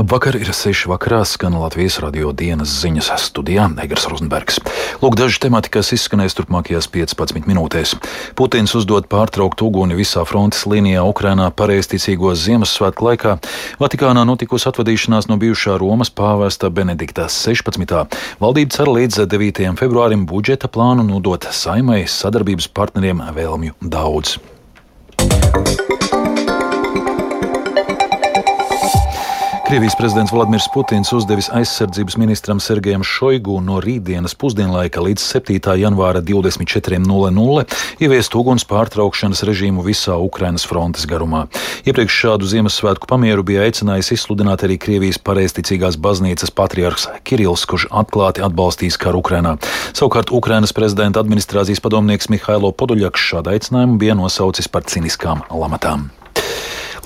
Labvakar, ir 6 vakarā skan Latvijas radio dienas ziņas studijā Negras Rozenbergs. Lūk, daži temati, kas izskanēs turpmākajās 15 minūtēs. Putins uzdod pārtraukt uguni visā frontes līnijā Ukrainā pareizticīgos Ziemassvētku laikā. Vatikānā notikusi atvadīšanās no bijušā Romas pāvesta Benedikta 16. Valdība cer līdz 9. februārim budžeta plānu nodot saimai sadarbības partneriem vēlmju daudz. Krievijas prezidents Vladimirs Putins uzdevis aizsardzības ministram Sergejam Šoigu no rītdienas pusdienlaika līdz 7. janvāra 24.00 ieviest uguns pārtraukšanas režīmu visā Ukrainas frontes garumā. Iepriekš šādu Ziemassvētku pamieru bija aicinājis izsludināt arī Krievijas pareizticīgās baznīcas patriarhs Kirills, kurš atklāti atbalstīs karu Ukrainā. Savukārt Ukrainas prezidenta administrācijas padomnieks Mihailo Poduļaks šādu aicinājumu bija nosaucis par ciniskām lamatām.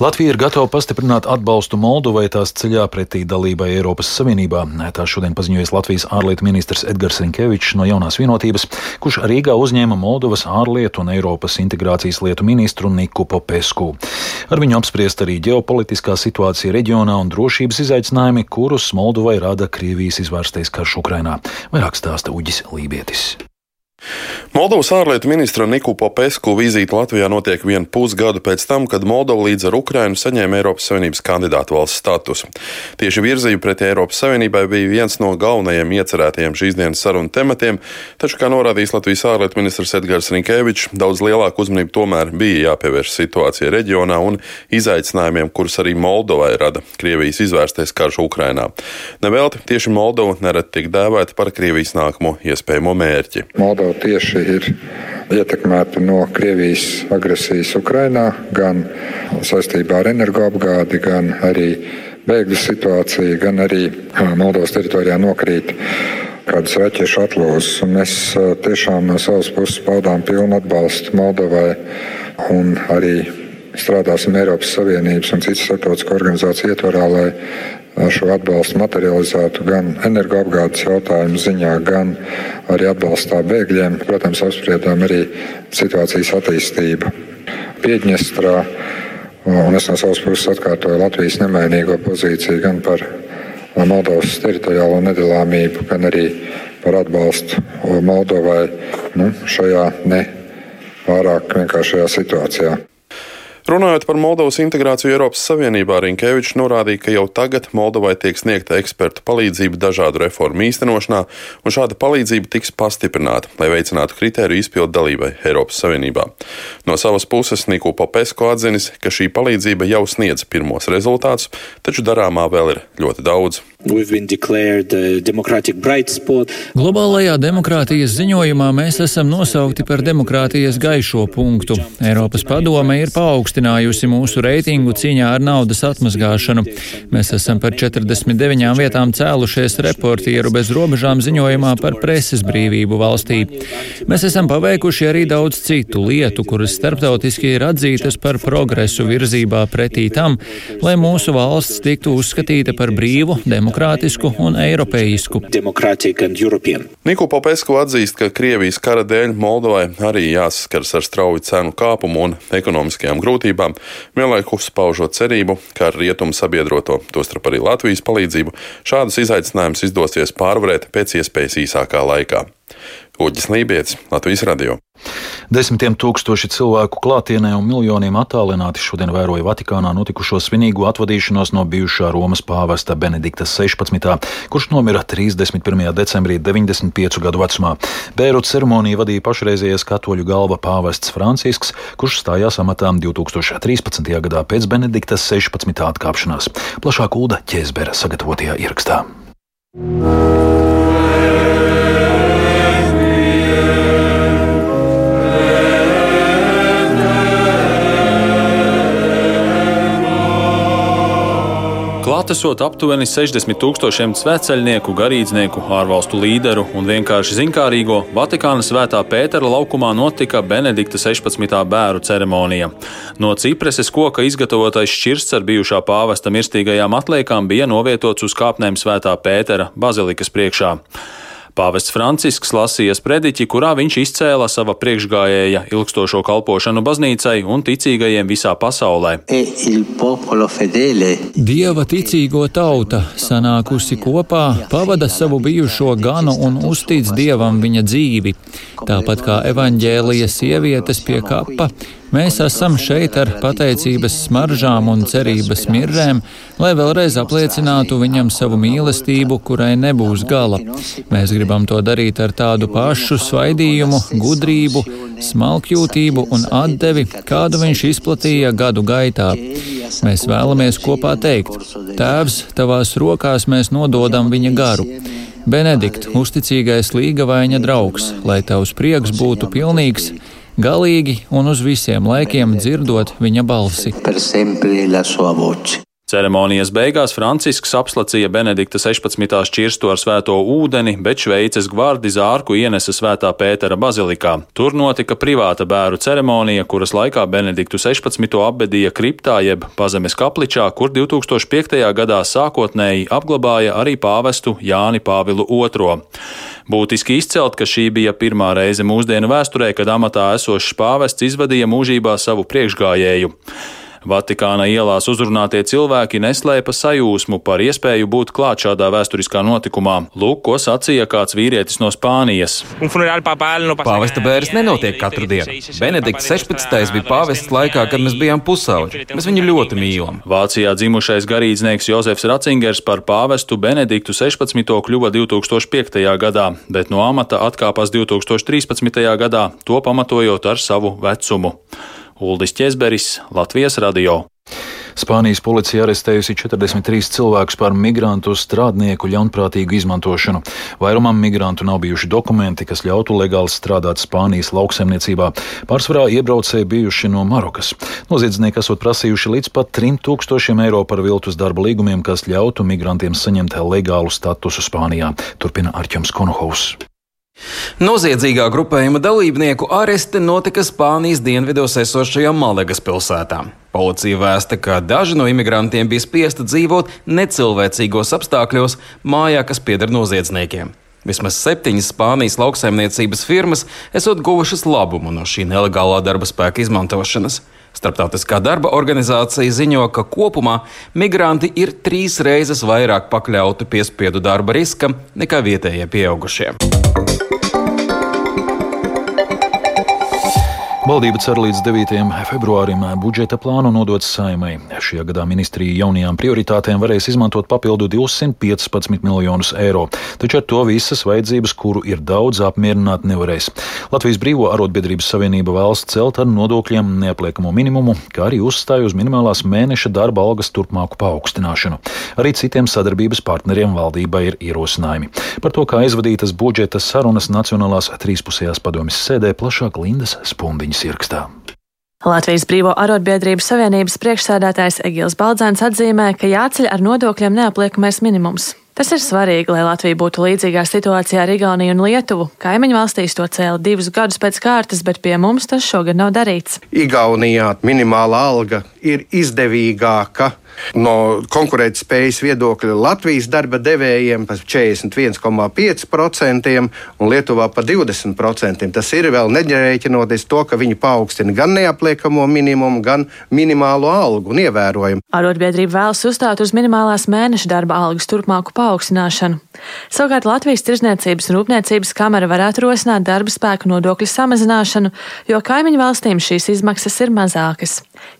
Latvija ir gatava pastiprināt atbalstu Moldovai tās ceļā pretī dalībai Eiropas Savienībā. Tā šodien paziņojas Latvijas ārlietu ministrs Edgars Rinkevičs no jaunās vienotības, kurš Rīgā uzņēma Moldovas ārlietu un Eiropas integrācijas lietu ministru Niku Popesku. Ar viņu apspriest arī ģeopolitiskā situācija reģionā un drošības izaicinājumi, kurus Moldovai rada Krievijas izvērstais karš Ukrainā. Vairāk stāsta Uģis Lībietis. Moldovas ārlietu ministra Niku Popesku vizīte Latvijā notiek vienu pusgadu pēc tam, kad Moldova līdz ar Ukrainu saņēma Eiropas Savienības kandidātu valsts statusu. Tieši virzība pretī Eiropas Savienībai bija viens no galvenajiem iecerētajiem šīs dienas sarunu tematiem, taču, kā norādījis Latvijas ārlietu ministrs Edgars Rinkēvičs, daudz lielāku uzmanību tomēr bija jāpievērš situācijai reģionā un izaicinājumiem, kurus arī Moldovai rada Krievijas izvērstais karš Ukrainā. Nevelti tieši Moldova nerad tiek dēvēta par Krievijas nākamo iespējamo mērķi. Moldova tieši ir ietekmēta no Krievijas agresijas Ukrainā, gan saistībā ar energoapgādi, gan arī bēgļu situāciju, gan arī Moldovas teritorijā nokrīt kādas raķešu atlūzas. Mēs tiešām no savas puses paudām pilnu atbalstu Moldovai un arī strādāsim Eiropas Savienības un citas starptautiskā organizācija ietvarā, lai šo atbalstu materializētu gan energoapgādes jautājumu ziņā, gan arī atbalstā bēgļiem. Protams, apspriedām arī situācijas attīstību Piedņestrā. Un es no savas puses atkārtoju Latvijas nemainīgo pozīciju gan par Moldovas teritoriālo nedalāmību, gan arī par atbalstu Moldovai nu, šajā ne pārāk vienkāršajā situācijā. Runājot par Moldovas integrāciju Eiropas Savienībā, Rinkevičs norādīja, ka jau tagad Moldovai tiek sniegta ekspertu palīdzība dažādu reformu īstenošanā, un šāda palīdzība tiks pastiprināta, lai veicinātu kritēriju izpildu dalībai Eiropas Savienībā. No savas puses Niku Popesko atzinis, ka šī palīdzība jau sniedz pirmos rezultātus, taču darāmā vēl ir ļoti daudz. Globālajā demokrātijas ziņojumā mēs esam nosaukti par demokrātijas gaišo punktu. Eiropas padome ir paaugstinājusi mūsu reitingu cīņā ar naudas atmazgāšanu. Mēs esam par 49 vietām cēlušies reportieru bez robežām ziņojumā par preses brīvību valstī. Mēs esam paveikuši arī daudz citu lietu, kuras starptautiski ir atzītas par progresu virzībā pretī tam, lai mūsu valsts tiktu uzskatīta par brīvu, demokrātisku demokrātisku un eiropeisku. Niku Popesku atzīst, ka Krievijas kara dēļ Moldovai arī jāsaskars ar strauju cenu kāpumu un ekonomiskajām grūtībām, vienlaikus paužot cerību, ka ar rietumu sabiedroto, tostarp arī Latvijas palīdzību, šādus izaicinājumus izdosies pārvarēt pēc iespējas īsākā laikā. Uģis Lībijams, Latvijas radio. Desmitiem tūkstoši cilvēku klātienē un miljoniem attālināti šodien vēroja Vatikānā notikušo svinīgu atvadīšanos no bijušā Romas pāvesta Benedikta 16., kurš nomira 31. decembrī 95 gadu vecumā. Bēru ceremoniju vadīja pašreizējais katoļu galva pāvests Francisks, kurš stājās amatām 2013. gadā pēc Benedikta 16. atkāpšanās. Plašāk Ulda Ķēzbera sagatavotajā ierakstā. Klātesot aptuveni 60 tūkstošiem sveceļnieku, garīdznieku, ārvalstu līderu un vienkārši zinkārīgo, Vatikāna svētā Pētera laukumā notika Benedikta 16. bēru ceremonija. No cipreses koka izgatavotais šķirsts ar bijušā pāvesta mirstīgajām atliekām bija novietots uz kāpnēm svētā Pētera bazilikas priekšā. Pāvests Francisks lasīja sprediķi, kurā viņš izcēla sava priekšgājēja ilgstošo kalpošanu baznīcai un ticīgajiem visā pasaulē. E Dieva ticīgo tauta sanākusi kopā, pavada savu bijušo ganu un uztic Dievam viņa dzīvi. Tāpat kā evaņģēlijas sievietes pie kapa, Mēs esam šeit ar pateicības smaržām un cerības mirrēm, lai vēlreiz apliecinātu viņam savu mīlestību, kurai nebūs gala. Mēs gribam to darīt ar tādu pašu svaidījumu, gudrību, smalkjūtību un atdevi, kādu viņš izplatīja gadu gaitā. Mēs vēlamies kopā teikt: Tēvs, tavās rokās mēs nododam viņa garu. Benedikt, uzticīgais līgavaina draugs, lai tavs prieks būtu pilnīgs, galīgi un uz visiem laikiem dzirdot viņa balsi. Ceremonijas beigās Francisks apslacīja Benedikta 16. šķirsto ar svēto ūdeni, bet Šveices gvardi zārku ienesa svētā Pētera bazilikā. Tur notika privāta bēru ceremonija, kuras laikā Benediktu 16. apbedīja kriptā jeb pazemes kapličā, kur 2005. gadā sākotnēji apglabāja arī pāvestu Jāni Pāvilu II. Būtiski izcelt, ka šī bija pirmā reize mūsdienu vēsturē, kad amatā esošs pāvests izvadīja mūžībā savu priekšgājēju. Vatikāna ielās uzrunātie cilvēki neslēpa sajūsmu par iespēju būt klāt šādā vēsturiskā notikumā. Lūk, ko sacīja kāds vīrietis no Spānijas. Pāvesta bērns nenotiek katru dienu. Benedikts 16. bija pāvests laikā, kad mēs bijām pusauģi. Mēs viņu ļoti mīlam. Vācijā dzimušais garīdznieks Jozefs Racingers par pāvestu Benediktu 16. kļuva 2005. gadā, bet no amata atkāpās 2013. gadā, to pamatojot ar savu vecumu. Uldis Česberis, Latvijas radio. Spānijas policija arestējusi 43 cilvēkus par migrantu strādnieku ļaunprātīgu izmantošanu. Vairumam migrantu nav bijuši dokumenti, kas ļautu legāli strādāt Spānijas lauksaimniecībā. Pārsvarā iebraucēji bijuši no Marokas. Noziedznieki esot prasījuši līdz pat 3000 eiro par viltus darba līgumiem, kas ļautu migrantiem saņemt legālu statusu Spānijā. Turpina Arķems Konohaus. Noziedzīgā grupējuma dalībnieku aresti notika Spānijas dienvidos esošajā Malagas pilsētā. Policija vēsta, ka daži no imigrantiem bija spiesti dzīvot necilvēcīgos apstākļos mājā, kas pieder noziedzniekiem. Vismaz septiņas Spānijas lauksaimniecības firmas esot guvušas labumu no šī nelegālā darba spēka izmantošanas. Starptautiskā darba organizācija ziņo, ka kopumā migranti ir trīs reizes vairāk pakļauti piespiedu darba riskam nekā vietējie pieaugušie. Valdība cer līdz 9. februārim budžeta plānu nodot saimai. Šajā gadā ministrija jaunajām prioritātēm varēs izmantot papildu 215 miljonus eiro, taču ar to visas vajadzības, kuru ir daudz, apmierināt nevarēs. Latvijas Brīvo arotbiedrības savienība vēlas celt ar nodokļiem neapliekamo minimumu, kā arī uzstāj uz minimālās mēneša darba algas turpmāku paaugstināšanu. Arī citiem sadarbības partneriem valdībai ir ierosinājumi. Par to, kā izvadītas budžeta sarunas Nacionālās trīspusējās padomjas sēdē, plašāk Lindas Spundiņa ziņas ierakstā. Latvijas Brīvo arotbiedrības savienības priekšsēdētājs Egils Baldzēns atzīmē, ka jāceļ ar nodokļiem neapliekamais minimums. Tas ir svarīgi, lai Latvija būtu līdzīgā situācijā ar Igauniju un Lietuvu. Kaimiņu valstīs to cēla divus gadus pēc kārtas, bet pie mums tas šogad nav darīts. Igaunijā minimālā alga ir izdevīgāka No konkurētspējas viedokļa Latvijas darba devējiem par 41,5% un Lietuvā par 20%. Tas ir vēl neģerēķinoties to, ka viņi paaugstina gan neapliekamo minimumu, gan minimālo algu un ievērojumu. Arotbiedrība vēlas uzstāt uz minimālās mēneša darba algas turpmāku paaugstināšanu. Savukārt Latvijas Tirzniecības un Rūpniecības kamera varētu rosināt darba spēku nodokļu samazināšanu, jo kaimiņu valstīm šīs izmaksas ir mazākas.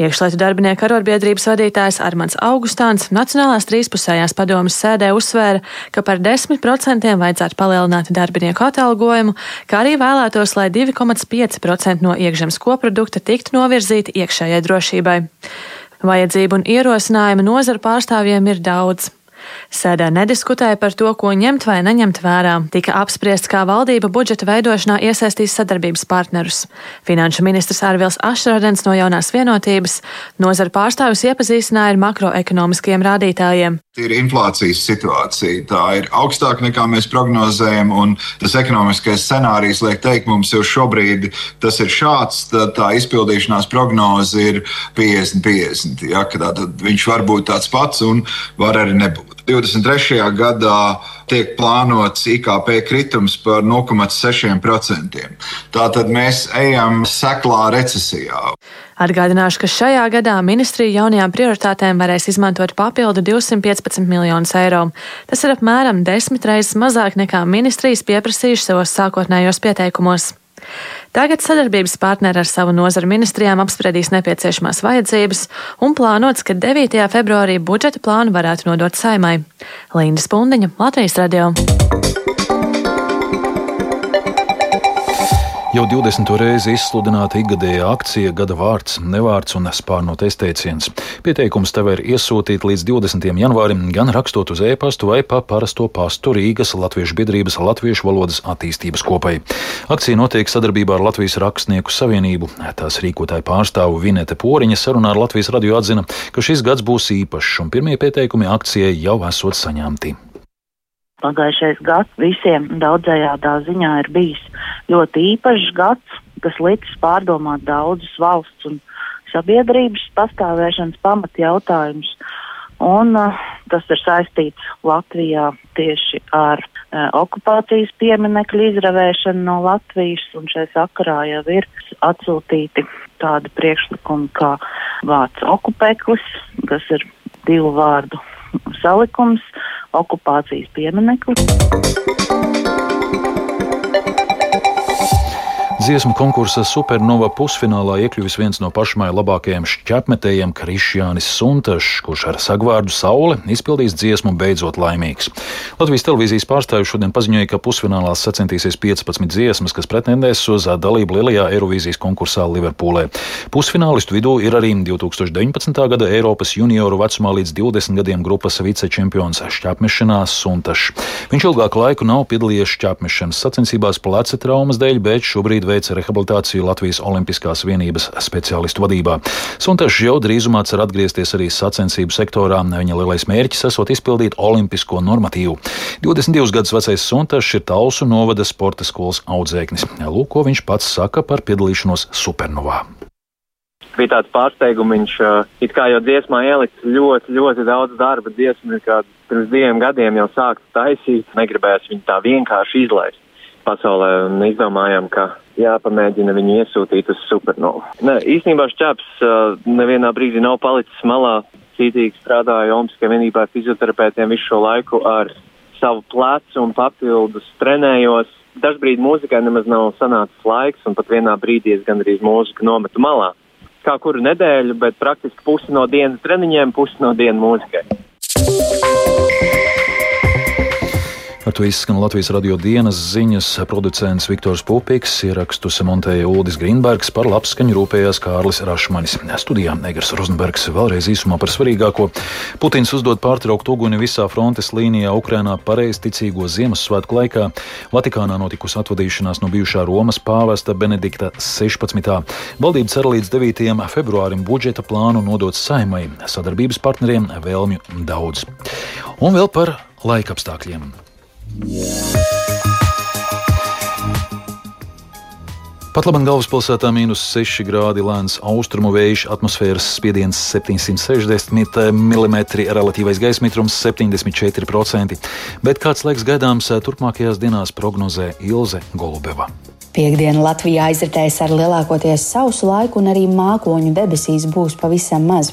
Iekšlietu darbinieku arotbiedrības vadītājs Armāns Augustāns Nacionālās trīspusējās padomas sēdē uzsvēra, ka par 10% vajadzētu palielināt darbinieku atalgojumu, kā arī vēlētos, lai 2,5% no iekšzemes koprodukta tiktu novirzīti iekšējai drošībai. Vajadzību un ierosinājumu nozaru pārstāvjiem ir daudz. Sēdē nediskutēja par to, ko ņemt vai neņemt vērā. Tika apspriests, kā valdība budžeta veidošanā iesaistīs sadarbības partnerus. Finanšu ministrs Ārvils Ašradens no jaunās vienotības nozara pārstāvis iepazīstināja ar makroekonomiskiem rādītājiem. Ir inflācijas situācija. Tā ir augstāka nekā mēs prognozējam, un tas ekonomiskais scenārijs liek teikt, mums jau šobrīd tas ir šāds, tā, tā izpildīšanās prognoze ir 50-50. Ja, viņš var būt tāds pats un var arī nebūt. 23. gadā tiek plānots IKP kritums par 0,6%. Tātad mēs ejam seklā recesijā. Atgādināšu, ka šajā gadā ministrija jaunajām prioritātēm varēs izmantot papildu 215 miljonus eiro. Tas ir apmēram desmit reizes mazāk nekā ministrijas pieprasījuši savos sākotnējos pieteikumos. Tagad sadarbības partneri ar savu nozaru ministrijām apspriedīs nepieciešamās vajadzības un plānots, ka 9. februārī budžeta plānu varētu nodot saimai. Linda Spundiņa, Latvijas radio. Jau 20. reizi izsludināta ikgadējā akcija Gada vārds, nevārds un spārnotais teiciens. Pieteikums tev ir iesūtīt līdz 20. janvārim, gan rakstot uz e-pastu vai pa parasto pastu Rīgas Latviešu biedrības Latviešu valodas attīstības kopai. Akcija notiek sadarbībā ar Latvijas rakstnieku savienību. Tās rīkotāja pārstāvu Vinete Poriņa sarunā ar Latvijas radio atzina, ka šis gads būs īpašs un pirmie pieteikumi akcijai jau esot saņemti. Pagājušais gads visiem daudzējādā ziņā ir bijis ļoti īpašs gads, kas licis pārdomāt daudzus valsts un sabiedrības pastāvēšanas pamatjautājumus. Un, uh, tas ir saistīts Latvijā tieši ar uh, okupācijas pieminekļu izravēšanu no Latvijas, šai sakarā jau ir atsūtīti tādi priekšlikumi kā vārds okupeklis, kas ir divu vārdu salikums, okupācijas piemineklis. Dziesmu konkursa Supernova pusfinālā iekļuvis viens no pašmai labākajiem šķepmetējiem Krišjānis Suntašs, kurš ar sagvārdu Saule izpildīs dziesmu Beidzot laimīgs. Latvijas televīzijas pārstāvju šodien paziņoja, ka pusfinālā sacentīsies 15 dziesmas, kas pretendēs uz dalību lielajā Eirovīzijas konkursā Liverpoolē. Pusfinālistu vidū ir arī 2019. gada Eiropas junioru vecumā līdz 20 gadiem grupas vicečempions šķepmešanā Suntašs. Viņš ilgāku laiku nav piedalījies šķepmešanas sacensībās pleca traumas dēļ, bet šobrīd veica rehabilitāciju Latvijas Olimpiskās vienības speciālistu vadībā. Suntašs jau drīzumā cer atgriezties arī sacensību sektorā. Viņa lielais mērķis esot izpildīt olimpisko normatīvu. 22 gadus vecais Suntašs ir Talsu novada sporta skolas audzēknis. Lūk, ko viņš pats saka par piedalīšanos Supernovā bija tāds pārsteigums. Viņš it kā jau dziesmā ieliks ļoti, ļoti daudz darba. Dziesma ir kā pirms diviem gadiem jau sākta taisīt. Negribēs viņu tā vienkārši izlaist pasaulē un izdomājām, ka jāpamēģina viņu iesūtīt uz supernovu. Ne, īstenībā šķēps uh, nevienā brīdī nav palicis malā. Cītīgi strādāju Olimpiskajā vienībā ar fizioterapeitiem visu šo laiku ar savu plecu un papildus trenējos. Dažbrīd mūzikai nemaz nav sanācis laiks, un pat vienā brīdī es gandrīz mūziku nometu malā. Kā kuru nedēļu, bet praktiski pusi no dienas treniņiem, pusi no dienas mūzikai. Ar to izskan Latvijas radio dienas ziņas producents Viktors Pupiks, ierakstus montēja Uldis Grīnbergs, par labskaņu rūpējās Kārlis Rašmanis. Studijā Negars Rozenbergs vēlreiz īsumā par svarīgāko. Putins uzdod pārtraukt uguni visā frontes līnijā Ukrainā pareizticīgo Ziemassvētku laikā. Vatikānā notikusi atvadīšanās no bijušā Romas pāvesta Benedikta 16. Valdība cer līdz 9. februārim budžeta plānu nodot saimai. Sadarbības partneriem vēlmju daudz. Un vēl par laikapstākļiem. Pat labi galvaspilsētā mīnus 6 grādi lēns austrumu vējš, atmosfēras spiediens 760 mm, relatīvais gaisa mitrums 74%, bet kāds laiks gaidāms turpmākajās dienās prognozē Ilze Golubeva. Piektdiena Latvijā aizritēs ar lielākoties sausu laiku, un arī mākoņu debesīs būs pavisam maz.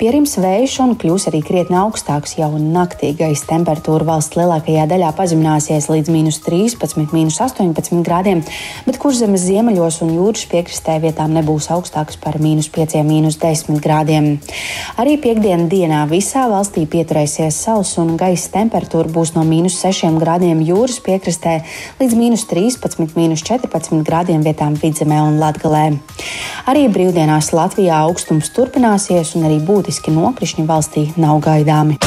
Pierims vējš un kļūs arī krietni augstāks jau naktī. Gaisa temperatūra valsts lielākajā daļā pazemināsies līdz minus 13, minus 18 grādiem, bet kurzemes ziemeļos un jūras piekrastē vietām nebūs augstāks par minus 5, minus 10 grādiem. Arī piekdienas dienā visā valstī pieturēsies sauss un gaisa temperatūra būs no minus 6 grādiem jūras piekrastē līdz minus 13, minus 14. 14 grādiem vietām vidzemē un latgalē. Arī brīvdienās Latvijā augstums turpināsies un arī būtiski nokrišņi valstī nav gaidāmi.